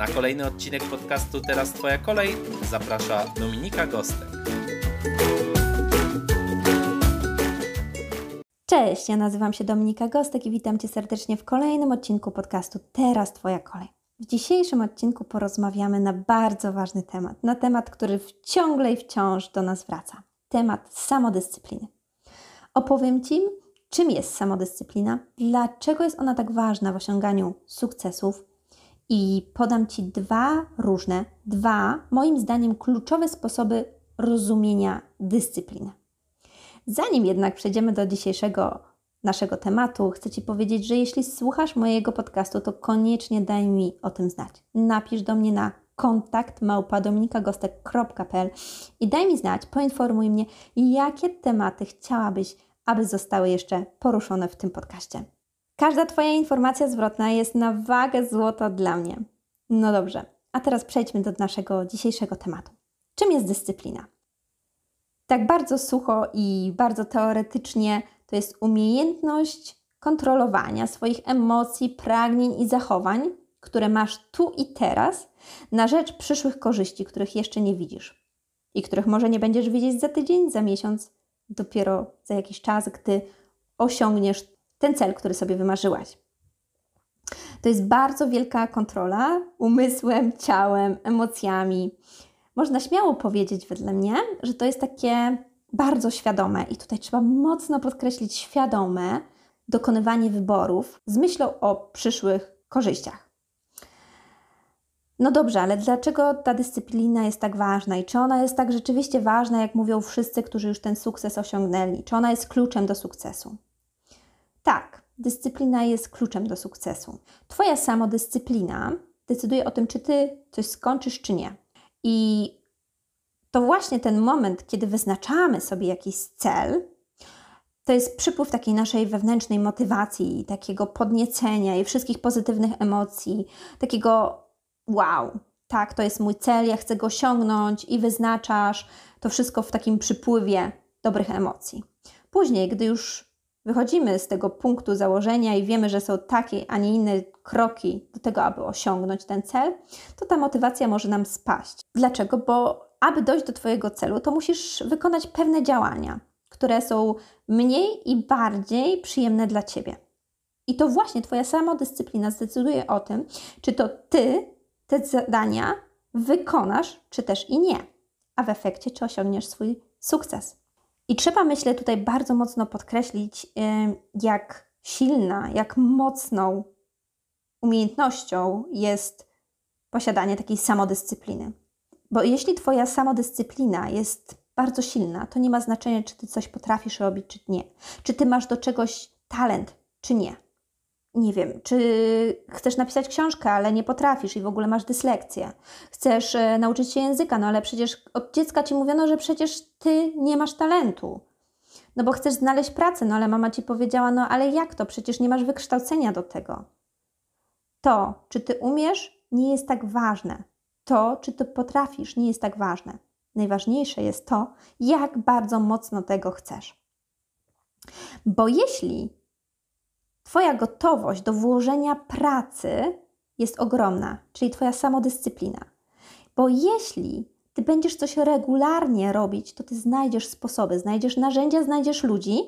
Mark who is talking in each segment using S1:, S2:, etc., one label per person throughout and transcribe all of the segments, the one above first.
S1: Na kolejny odcinek podcastu Teraz Twoja kolej zaprasza Dominika Gostek.
S2: Cześć, ja nazywam się Dominika Gostek i witam Cię serdecznie w kolejnym odcinku podcastu Teraz Twoja kolej. W dzisiejszym odcinku porozmawiamy na bardzo ważny temat, na temat, który ciągle i wciąż do nas wraca. Temat samodyscypliny. Opowiem Ci, czym jest samodyscyplina, dlaczego jest ona tak ważna w osiąganiu sukcesów, i podam Ci dwa różne, dwa moim zdaniem kluczowe sposoby rozumienia dyscypliny. Zanim jednak przejdziemy do dzisiejszego naszego tematu, chcę Ci powiedzieć, że jeśli słuchasz mojego podcastu, to koniecznie daj mi o tym znać. Napisz do mnie na kontakt małpadominikagostek.pl i daj mi znać, poinformuj mnie, jakie tematy chciałabyś, aby zostały jeszcze poruszone w tym podcaście. Każda Twoja informacja zwrotna jest na wagę złota dla mnie. No dobrze, a teraz przejdźmy do naszego dzisiejszego tematu. Czym jest dyscyplina? Tak bardzo sucho i bardzo teoretycznie to jest umiejętność kontrolowania swoich emocji, pragnień i zachowań, które masz tu i teraz, na rzecz przyszłych korzyści, których jeszcze nie widzisz i których może nie będziesz widzieć za tydzień, za miesiąc, dopiero za jakiś czas, gdy osiągniesz ten cel, który sobie wymarzyłaś. To jest bardzo wielka kontrola umysłem, ciałem, emocjami. Można śmiało powiedzieć, wedle mnie, że to jest takie bardzo świadome, i tutaj trzeba mocno podkreślić świadome dokonywanie wyborów z myślą o przyszłych korzyściach. No dobrze, ale dlaczego ta dyscyplina jest tak ważna i czy ona jest tak rzeczywiście ważna, jak mówią wszyscy, którzy już ten sukces osiągnęli? Czy ona jest kluczem do sukcesu? Tak, dyscyplina jest kluczem do sukcesu. Twoja samodyscyplina decyduje o tym, czy ty coś skończysz, czy nie. I to właśnie ten moment, kiedy wyznaczamy sobie jakiś cel, to jest przypływ takiej naszej wewnętrznej motywacji, takiego podniecenia i wszystkich pozytywnych emocji, takiego wow, tak, to jest mój cel, ja chcę go osiągnąć i wyznaczasz to wszystko w takim przypływie dobrych emocji. Później, gdy już wychodzimy z tego punktu założenia i wiemy, że są takie, a nie inne kroki do tego, aby osiągnąć ten cel, to ta motywacja może nam spaść. Dlaczego? Bo aby dojść do Twojego celu, to musisz wykonać pewne działania, które są mniej i bardziej przyjemne dla Ciebie. I to właśnie Twoja samodyscyplina zdecyduje o tym, czy to Ty te zadania wykonasz, czy też i nie, a w efekcie, czy osiągniesz swój sukces. I trzeba, myślę, tutaj bardzo mocno podkreślić, jak silna, jak mocną umiejętnością jest posiadanie takiej samodyscypliny. Bo jeśli Twoja samodyscyplina jest bardzo silna, to nie ma znaczenia, czy Ty coś potrafisz robić, czy nie. Czy Ty masz do czegoś talent, czy nie nie wiem, czy chcesz napisać książkę, ale nie potrafisz i w ogóle masz dyslekcję. Chcesz e, nauczyć się języka, no ale przecież od dziecka ci mówiono, że przecież ty nie masz talentu. No bo chcesz znaleźć pracę, no ale mama ci powiedziała, no ale jak to? Przecież nie masz wykształcenia do tego. To, czy ty umiesz, nie jest tak ważne. To, czy ty potrafisz, nie jest tak ważne. Najważniejsze jest to, jak bardzo mocno tego chcesz. Bo jeśli Twoja gotowość do włożenia pracy jest ogromna, czyli Twoja samodyscyplina. Bo jeśli Ty będziesz coś regularnie robić, to Ty znajdziesz sposoby, znajdziesz narzędzia, znajdziesz ludzi,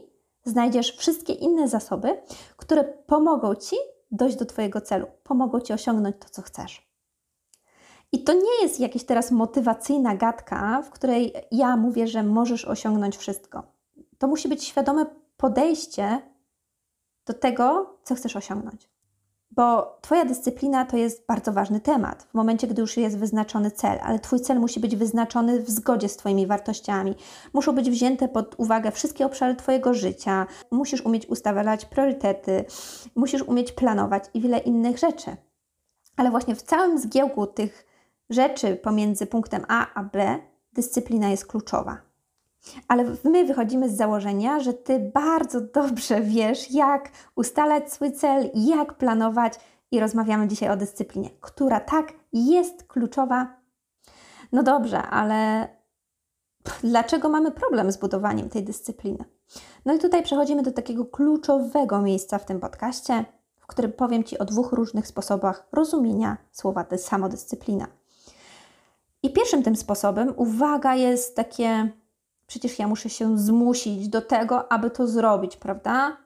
S2: znajdziesz wszystkie inne zasoby, które pomogą Ci dojść do Twojego celu, pomogą Ci osiągnąć to, co chcesz. I to nie jest jakaś teraz motywacyjna gadka, w której ja mówię, że możesz osiągnąć wszystko. To musi być świadome podejście do tego, co chcesz osiągnąć. Bo Twoja dyscyplina to jest bardzo ważny temat w momencie, gdy już jest wyznaczony cel, ale Twój cel musi być wyznaczony w zgodzie z Twoimi wartościami. Muszą być wzięte pod uwagę wszystkie obszary Twojego życia. Musisz umieć ustawiać priorytety, musisz umieć planować i wiele innych rzeczy. Ale właśnie w całym zgiełku tych rzeczy pomiędzy punktem A a B dyscyplina jest kluczowa. Ale my wychodzimy z założenia, że ty bardzo dobrze wiesz, jak ustalać swój cel, jak planować, i rozmawiamy dzisiaj o dyscyplinie, która tak jest kluczowa. No dobrze, ale dlaczego mamy problem z budowaniem tej dyscypliny? No i tutaj przechodzimy do takiego kluczowego miejsca w tym podcaście, w którym powiem Ci o dwóch różnych sposobach rozumienia słowa samodyscyplina. I pierwszym tym sposobem, uwaga, jest takie, przecież ja muszę się zmusić do tego, aby to zrobić, prawda?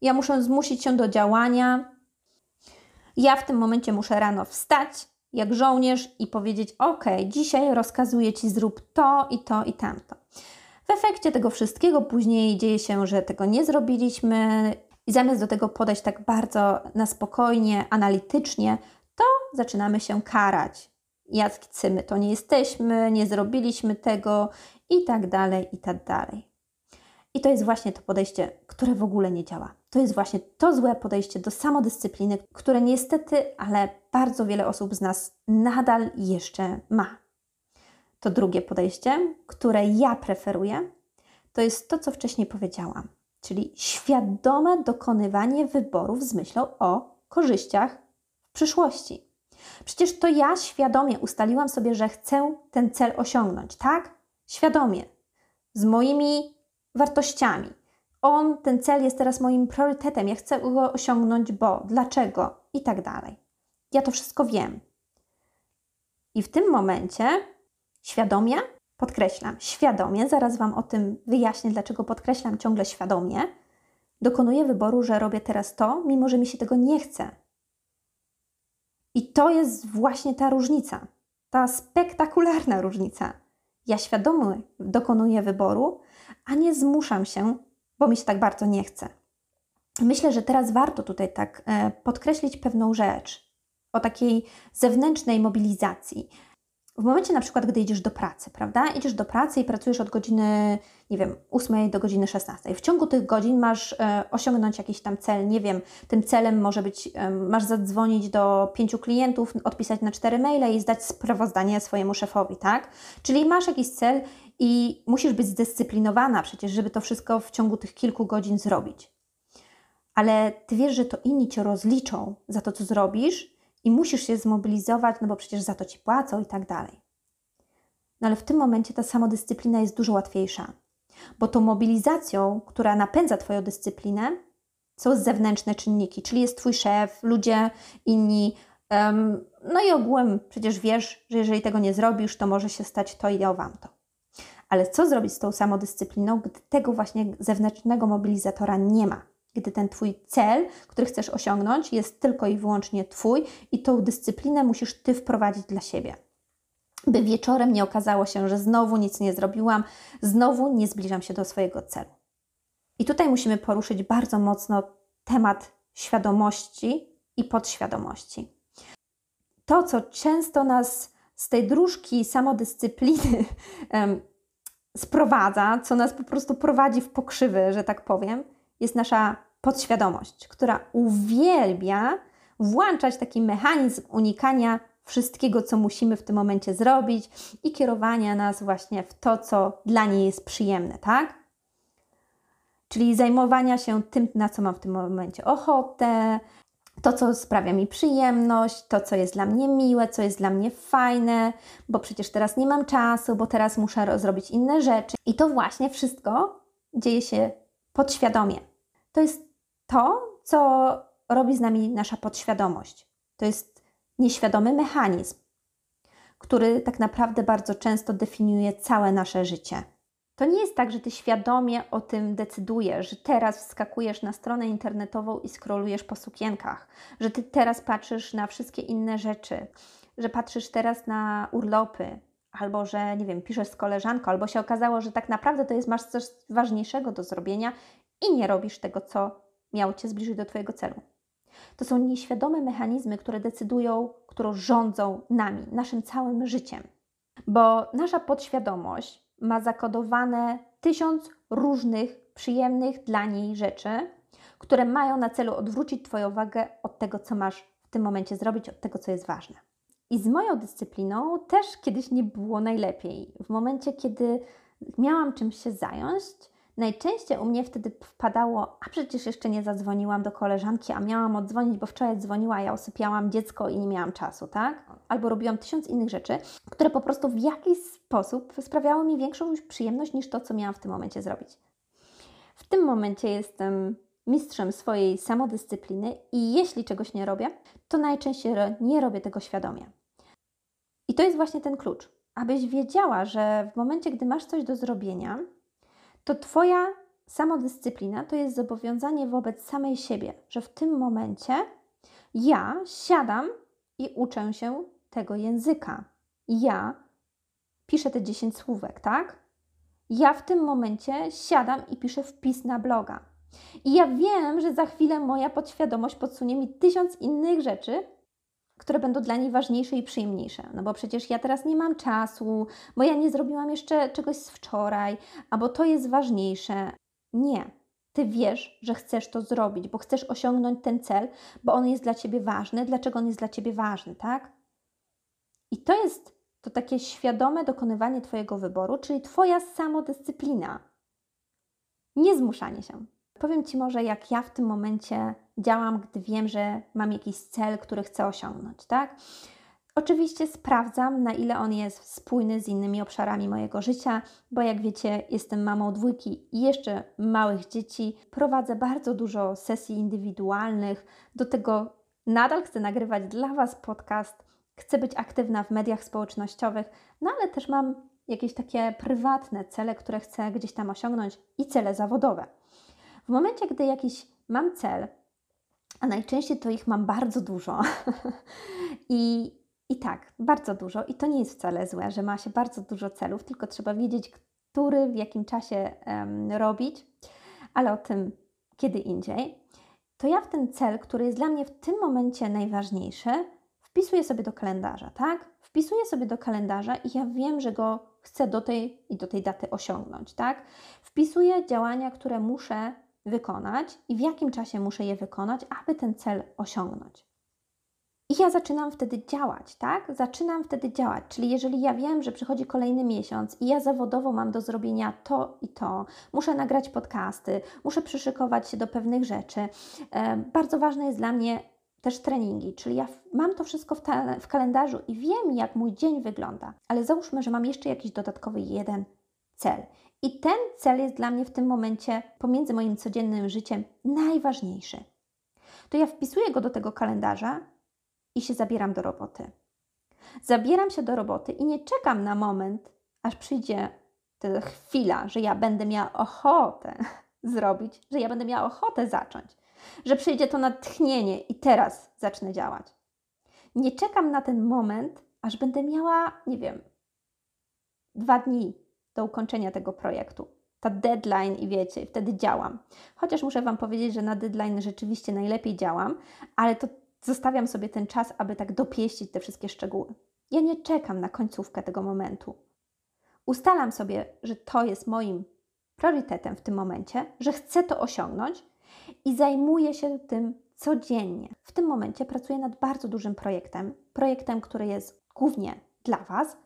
S2: Ja muszę zmusić się do działania. Ja w tym momencie muszę rano wstać, jak żołnierz, i powiedzieć: OK, dzisiaj rozkazuję ci, zrób to i to i tamto. W efekcie tego wszystkiego później dzieje się, że tego nie zrobiliśmy, i zamiast do tego podejść tak bardzo na spokojnie, analitycznie, to zaczynamy się karać. Jacy my to nie jesteśmy, nie zrobiliśmy tego i tak dalej, i tak dalej. I to jest właśnie to podejście, które w ogóle nie działa. To jest właśnie to złe podejście do samodyscypliny, które niestety, ale bardzo wiele osób z nas nadal jeszcze ma. To drugie podejście, które ja preferuję, to jest to, co wcześniej powiedziałam, czyli świadome dokonywanie wyborów z myślą o korzyściach w przyszłości. Przecież to ja świadomie ustaliłam sobie, że chcę ten cel osiągnąć, tak? Świadomie. Z moimi wartościami. On, ten cel jest teraz moim priorytetem. Ja chcę go osiągnąć, bo, dlaczego i tak dalej. Ja to wszystko wiem. I w tym momencie świadomie, podkreślam, świadomie, zaraz Wam o tym wyjaśnię, dlaczego podkreślam ciągle świadomie, dokonuję wyboru, że robię teraz to, mimo że mi się tego nie chce. I to jest właśnie ta różnica, ta spektakularna różnica. Ja świadomie dokonuję wyboru, a nie zmuszam się, bo mi się tak bardzo nie chce. Myślę, że teraz warto tutaj tak e, podkreślić pewną rzecz o takiej zewnętrznej mobilizacji. W momencie na przykład, gdy idziesz do pracy, prawda? Idziesz do pracy i pracujesz od godziny, nie wiem, 8 do godziny 16. W ciągu tych godzin masz e, osiągnąć jakiś tam cel, nie wiem, tym celem może być, e, masz zadzwonić do pięciu klientów, odpisać na cztery maile i zdać sprawozdanie swojemu szefowi, tak? Czyli masz jakiś cel i musisz być zdyscyplinowana przecież, żeby to wszystko w ciągu tych kilku godzin zrobić. Ale ty wiesz, że to inni cię rozliczą za to, co zrobisz i musisz się zmobilizować, no bo przecież za to ci płacą i tak dalej. No ale w tym momencie ta samodyscyplina jest dużo łatwiejsza, bo tą mobilizacją, która napędza Twoją dyscyplinę, są zewnętrzne czynniki, czyli jest Twój szef, ludzie inni. Um, no i ogółem przecież wiesz, że jeżeli tego nie zrobisz, to może się stać to i o wam to. Ale co zrobić z tą samodyscypliną, gdy tego właśnie zewnętrznego mobilizatora nie ma? Gdy ten Twój cel, który chcesz osiągnąć, jest tylko i wyłącznie Twój i tą dyscyplinę musisz Ty wprowadzić dla siebie. By wieczorem nie okazało się, że znowu nic nie zrobiłam, znowu nie zbliżam się do swojego celu. I tutaj musimy poruszyć bardzo mocno temat świadomości i podświadomości. To, co często nas z tej dróżki samodyscypliny sprowadza, co nas po prostu prowadzi w pokrzywy, że tak powiem, jest nasza podświadomość, która uwielbia włączać taki mechanizm unikania wszystkiego, co musimy w tym momencie zrobić i kierowania nas właśnie w to, co dla niej jest przyjemne, tak? Czyli zajmowania się tym, na co mam w tym momencie ochotę, to, co sprawia mi przyjemność, to, co jest dla mnie miłe, co jest dla mnie fajne, bo przecież teraz nie mam czasu, bo teraz muszę zrobić inne rzeczy. I to właśnie wszystko dzieje się podświadomie. To jest to, co robi z nami nasza podświadomość. To jest nieświadomy mechanizm, który tak naprawdę bardzo często definiuje całe nasze życie. To nie jest tak, że ty świadomie o tym decydujesz, że teraz wskakujesz na stronę internetową i scrollujesz po sukienkach, że ty teraz patrzysz na wszystkie inne rzeczy, że patrzysz teraz na urlopy, albo że, nie wiem, piszesz z koleżanką, albo się okazało, że tak naprawdę to jest masz coś ważniejszego do zrobienia i nie robisz tego, co miało Cię zbliżyć do Twojego celu. To są nieświadome mechanizmy, które decydują, które rządzą nami, naszym całym życiem. Bo nasza podświadomość ma zakodowane tysiąc różnych, przyjemnych dla niej rzeczy, które mają na celu odwrócić Twoją uwagę od tego, co masz w tym momencie zrobić, od tego, co jest ważne. I z moją dyscypliną też kiedyś nie było najlepiej. W momencie, kiedy miałam czymś się zająć, najczęściej u mnie wtedy wpadało, a przecież jeszcze nie zadzwoniłam do koleżanki, a miałam odzwonić, bo wczoraj dzwoniła, ja usypiałam dziecko i nie miałam czasu, tak? Albo robiłam tysiąc innych rzeczy, które po prostu w jakiś sposób sprawiały mi większą przyjemność niż to, co miałam w tym momencie zrobić. W tym momencie jestem mistrzem swojej samodyscypliny i jeśli czegoś nie robię, to najczęściej nie robię tego świadomie. I to jest właśnie ten klucz, abyś wiedziała, że w momencie, gdy masz coś do zrobienia, to Twoja samodyscyplina to jest zobowiązanie wobec samej siebie, że w tym momencie ja siadam i uczę się tego języka. Ja piszę te 10 słówek, tak? Ja w tym momencie siadam i piszę wpis na bloga. I ja wiem, że za chwilę moja podświadomość podsunie mi tysiąc innych rzeczy, które będą dla niej ważniejsze i przyjemniejsze. No bo przecież ja teraz nie mam czasu, bo ja nie zrobiłam jeszcze czegoś z wczoraj, albo to jest ważniejsze. Nie. Ty wiesz, że chcesz to zrobić, bo chcesz osiągnąć ten cel, bo on jest dla ciebie ważny. Dlaczego on jest dla ciebie ważny, tak? I to jest to takie świadome dokonywanie Twojego wyboru, czyli Twoja samodyscyplina. Nie zmuszanie się. Powiem Ci może, jak ja w tym momencie działam, gdy wiem, że mam jakiś cel, który chcę osiągnąć, tak? Oczywiście sprawdzam, na ile on jest spójny z innymi obszarami mojego życia, bo jak wiecie, jestem mamą dwójki i jeszcze małych dzieci. Prowadzę bardzo dużo sesji indywidualnych. Do tego nadal chcę nagrywać dla Was podcast, chcę być aktywna w mediach społecznościowych, no ale też mam jakieś takie prywatne cele, które chcę gdzieś tam osiągnąć i cele zawodowe. W momencie, gdy jakiś mam cel, a najczęściej to ich mam bardzo dużo. I, I tak, bardzo dużo. I to nie jest wcale złe, że ma się bardzo dużo celów, tylko trzeba wiedzieć, który w jakim czasie um, robić, ale o tym kiedy indziej. To ja w ten cel, który jest dla mnie w tym momencie najważniejszy, wpisuję sobie do kalendarza, tak? Wpisuję sobie do kalendarza i ja wiem, że go chcę do tej i do tej daty osiągnąć, tak? Wpisuję działania, które muszę wykonać i w jakim czasie muszę je wykonać, aby ten cel osiągnąć. I ja zaczynam wtedy działać, tak? Zaczynam wtedy działać. Czyli jeżeli ja wiem, że przychodzi kolejny miesiąc i ja zawodowo mam do zrobienia to i to, muszę nagrać podcasty, muszę przyszykować się do pewnych rzeczy. E, bardzo ważne jest dla mnie też treningi, czyli ja mam to wszystko w, w kalendarzu i wiem, jak mój dzień wygląda, ale załóżmy, że mam jeszcze jakiś dodatkowy jeden cel. I ten cel jest dla mnie w tym momencie pomiędzy moim codziennym życiem najważniejszy. To ja wpisuję go do tego kalendarza i się zabieram do roboty. Zabieram się do roboty i nie czekam na moment, aż przyjdzie ta chwila, że ja będę miała ochotę zrobić, że ja będę miała ochotę zacząć, że przyjdzie to natchnienie i teraz zacznę działać. Nie czekam na ten moment, aż będę miała, nie wiem, dwa dni, do ukończenia tego projektu. Ta deadline i wiecie, wtedy działam. Chociaż muszę Wam powiedzieć, że na deadline rzeczywiście najlepiej działam, ale to zostawiam sobie ten czas, aby tak dopieścić te wszystkie szczegóły. Ja nie czekam na końcówkę tego momentu. Ustalam sobie, że to jest moim priorytetem w tym momencie, że chcę to osiągnąć i zajmuję się tym codziennie. W tym momencie pracuję nad bardzo dużym projektem, projektem, który jest głównie dla Was,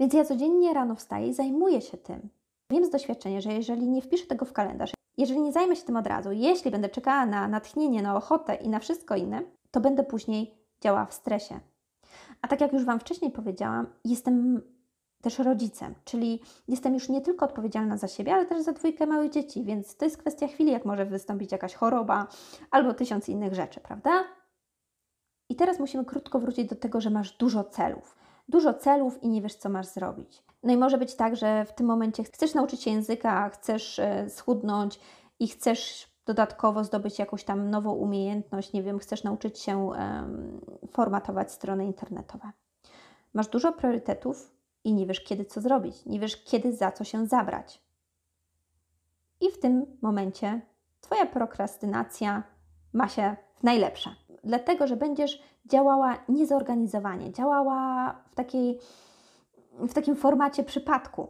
S2: więc ja codziennie rano wstaję i zajmuję się tym. Wiem z doświadczenia, że jeżeli nie wpiszę tego w kalendarz, jeżeli nie zajmę się tym od razu, jeśli będę czekała na natchnienie, na ochotę i na wszystko inne, to będę później działała w stresie. A tak jak już Wam wcześniej powiedziałam, jestem też rodzicem, czyli jestem już nie tylko odpowiedzialna za siebie, ale też za dwójkę małych dzieci, więc to jest kwestia chwili, jak może wystąpić jakaś choroba albo tysiąc innych rzeczy, prawda? I teraz musimy krótko wrócić do tego, że masz dużo celów dużo celów i nie wiesz, co masz zrobić. No i może być tak, że w tym momencie chcesz nauczyć się języka, chcesz e, schudnąć i chcesz dodatkowo zdobyć jakąś tam nową umiejętność, nie wiem, chcesz nauczyć się formatować strony internetowe. Masz dużo priorytetów i nie wiesz, kiedy co zrobić, nie wiesz, kiedy za co się zabrać. I w tym momencie Twoja prokrastynacja ma się w najlepsze dlatego że będziesz działała niezorganizowanie, działała w, takiej, w takim formacie przypadku.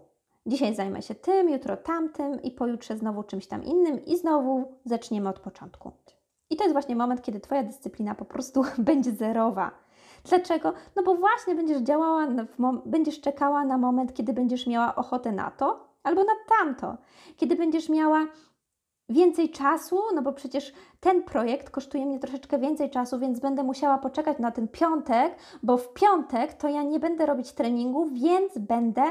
S2: Dzisiaj zajmę się tym, jutro tamtym i pojutrze znowu czymś tam innym i znowu zaczniemy od początku. I to jest właśnie moment, kiedy Twoja dyscyplina po prostu będzie zerowa. Dlaczego? No bo właśnie będziesz działała, będziesz czekała na moment, kiedy będziesz miała ochotę na to albo na tamto. Kiedy będziesz miała więcej czasu, no bo przecież ten projekt kosztuje mnie troszeczkę więcej czasu, więc będę musiała poczekać na ten piątek, bo w piątek to ja nie będę robić treningu, więc będę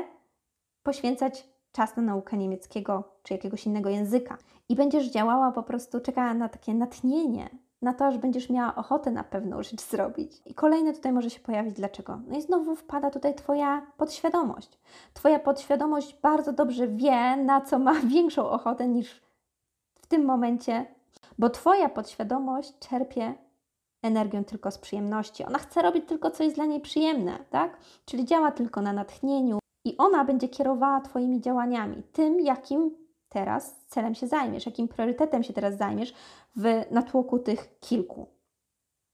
S2: poświęcać czas na naukę niemieckiego czy jakiegoś innego języka. I będziesz działała po prostu, czekała na takie natchnienie, na to, że będziesz miała ochotę na pewną rzecz zrobić. I kolejne tutaj może się pojawić dlaczego. No i znowu wpada tutaj Twoja podświadomość. Twoja podświadomość bardzo dobrze wie, na co ma większą ochotę niż tym momencie, bo Twoja podświadomość czerpie energię tylko z przyjemności. Ona chce robić tylko, co jest dla niej przyjemne, tak? Czyli działa tylko na natchnieniu i ona będzie kierowała Twoimi działaniami, tym, jakim teraz celem się zajmiesz, jakim priorytetem się teraz zajmiesz w natłoku tych kilku.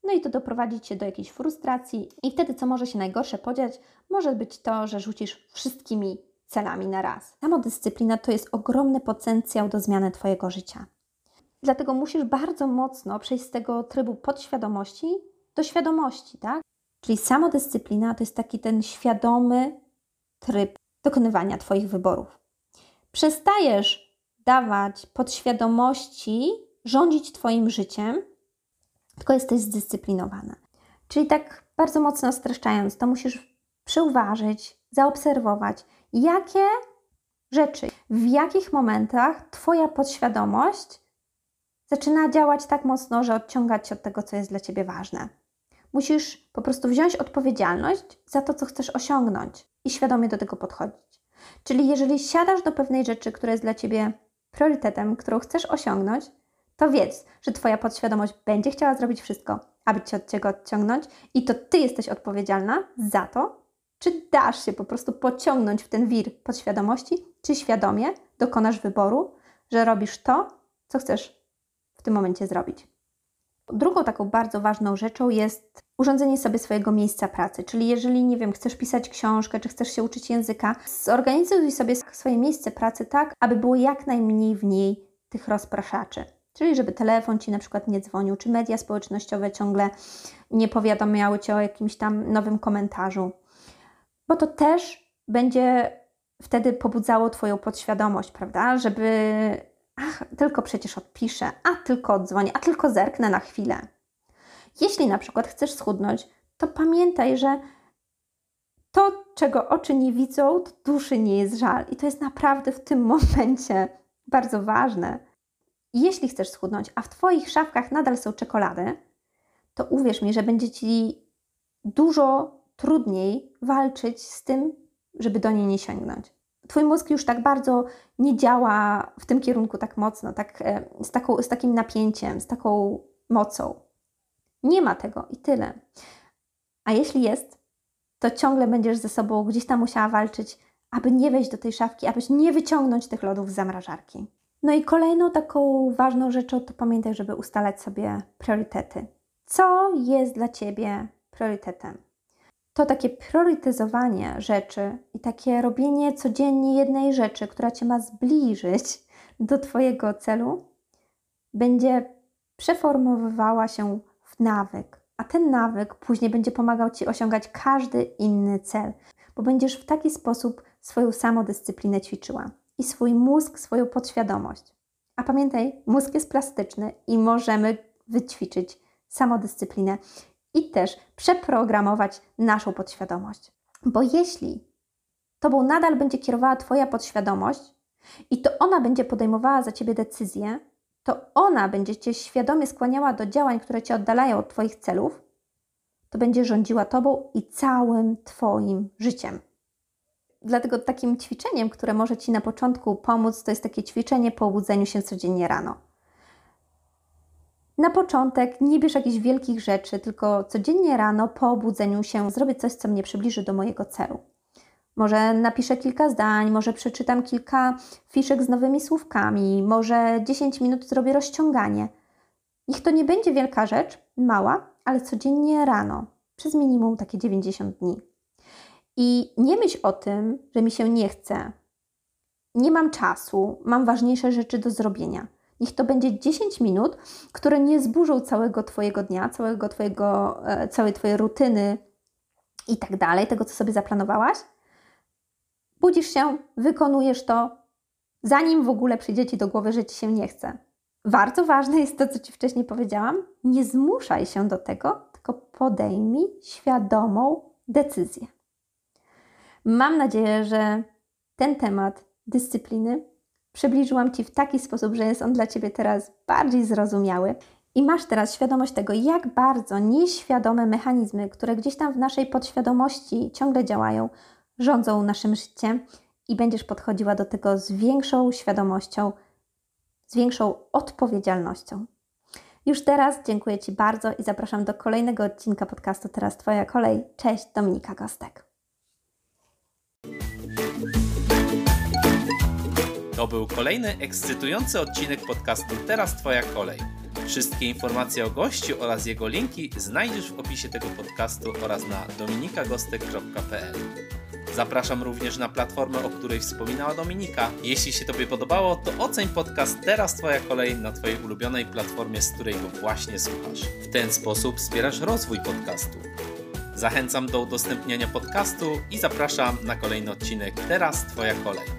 S2: No i to doprowadzi Cię do jakiejś frustracji, i wtedy, co może się najgorsze podziać, może być to, że rzucisz wszystkimi celami na raz. Samodyscyplina to jest ogromny potencjał do zmiany Twojego życia. Dlatego musisz bardzo mocno przejść z tego trybu podświadomości do świadomości, tak? Czyli samodyscyplina to jest taki ten świadomy tryb dokonywania Twoich wyborów. Przestajesz dawać podświadomości rządzić Twoim życiem, tylko jesteś zdyscyplinowana. Czyli tak bardzo mocno streszczając, to musisz przyuważyć, zaobserwować, jakie rzeczy, w jakich momentach Twoja podświadomość zaczyna działać tak mocno, że odciągać się od tego, co jest dla Ciebie ważne. Musisz po prostu wziąć odpowiedzialność za to, co chcesz osiągnąć i świadomie do tego podchodzić. Czyli jeżeli siadasz do pewnej rzeczy, która jest dla Ciebie priorytetem, którą chcesz osiągnąć, to wiedz, że Twoja podświadomość będzie chciała zrobić wszystko, aby Cię od Ciebie odciągnąć i to Ty jesteś odpowiedzialna za to, czy dasz się po prostu pociągnąć w ten wir podświadomości, czy świadomie dokonasz wyboru, że robisz to, co chcesz w tym momencie zrobić. Drugą taką bardzo ważną rzeczą jest urządzenie sobie swojego miejsca pracy. Czyli jeżeli, nie wiem, chcesz pisać książkę, czy chcesz się uczyć języka, zorganizuj sobie swoje miejsce pracy tak, aby było jak najmniej w niej tych rozpraszaczy. Czyli żeby telefon Ci na przykład nie dzwonił, czy media społecznościowe ciągle nie powiadamiały Cię o jakimś tam nowym komentarzu. Bo to też będzie wtedy pobudzało Twoją podświadomość, prawda? Żeby ach, tylko przecież odpiszę, a tylko odzwonię, a tylko zerknę na chwilę. Jeśli na przykład chcesz schudnąć, to pamiętaj, że to, czego oczy nie widzą, to duszy nie jest żal. I to jest naprawdę w tym momencie bardzo ważne. Jeśli chcesz schudnąć, a w Twoich szafkach nadal są czekolady, to uwierz mi, że będzie Ci dużo trudniej walczyć z tym, żeby do niej nie sięgnąć. Twój mózg już tak bardzo nie działa w tym kierunku tak mocno, tak, e, z, taką, z takim napięciem, z taką mocą. Nie ma tego i tyle. A jeśli jest, to ciągle będziesz ze sobą gdzieś tam musiała walczyć, aby nie wejść do tej szafki, abyś nie wyciągnąć tych lodów z zamrażarki. No i kolejną taką ważną rzeczą to pamiętaj, żeby ustalać sobie priorytety. Co jest dla Ciebie priorytetem? To takie priorytetyzowanie rzeczy i takie robienie codziennie jednej rzeczy, która Cię ma zbliżyć do Twojego celu, będzie przeformowywała się w nawyk, a ten nawyk później będzie pomagał Ci osiągać każdy inny cel, bo będziesz w taki sposób swoją samodyscyplinę ćwiczyła i swój mózg, swoją podświadomość. A pamiętaj, mózg jest plastyczny i możemy wyćwiczyć samodyscyplinę i też przeprogramować naszą podświadomość. Bo jeśli Tobą nadal będzie kierowała Twoja podświadomość i to ona będzie podejmowała za Ciebie decyzje, to ona będzie Cię świadomie skłaniała do działań, które Cię oddalają od Twoich celów, to będzie rządziła Tobą i całym Twoim życiem. Dlatego takim ćwiczeniem, które może Ci na początku pomóc, to jest takie ćwiczenie po obudzeniu się codziennie rano. Na początek nie bierz jakichś wielkich rzeczy, tylko codziennie rano po obudzeniu się zrobię coś, co mnie przybliży do mojego celu. Może napiszę kilka zdań, może przeczytam kilka fiszek z nowymi słówkami, może 10 minut zrobię rozciąganie. Niech to nie będzie wielka rzecz, mała, ale codziennie rano, przez minimum takie 90 dni. I nie myśl o tym, że mi się nie chce, nie mam czasu, mam ważniejsze rzeczy do zrobienia. Niech to będzie 10 minut, które nie zburzą całego Twojego dnia, całego twojego, e, całej Twojej rutyny i tak dalej, tego co sobie zaplanowałaś. Budzisz się, wykonujesz to, zanim w ogóle przyjdzie ci do głowy, że ci się nie chce. Bardzo ważne jest to, co ci wcześniej powiedziałam. Nie zmuszaj się do tego, tylko podejmij świadomą decyzję. Mam nadzieję, że ten temat dyscypliny przybliżyłam Ci w taki sposób, że jest on dla Ciebie teraz bardziej zrozumiały i masz teraz świadomość tego, jak bardzo nieświadome mechanizmy, które gdzieś tam w naszej podświadomości ciągle działają, rządzą naszym życiem i będziesz podchodziła do tego z większą świadomością, z większą odpowiedzialnością. Już teraz dziękuję Ci bardzo i zapraszam do kolejnego odcinka podcastu Teraz Twoja kolej. Cześć, Dominika Gostek.
S1: To był kolejny ekscytujący odcinek podcastu Teraz Twoja kolej. Wszystkie informacje o gościu oraz jego linki znajdziesz w opisie tego podcastu oraz na dominikagostek.pl. Zapraszam również na platformę, o której wspominała Dominika. Jeśli się Tobie podobało, to oceń podcast Teraz Twoja kolej na Twojej ulubionej platformie, z której go właśnie słuchasz. W ten sposób wspierasz rozwój podcastu. Zachęcam do udostępniania podcastu i zapraszam na kolejny odcinek Teraz Twoja kolej.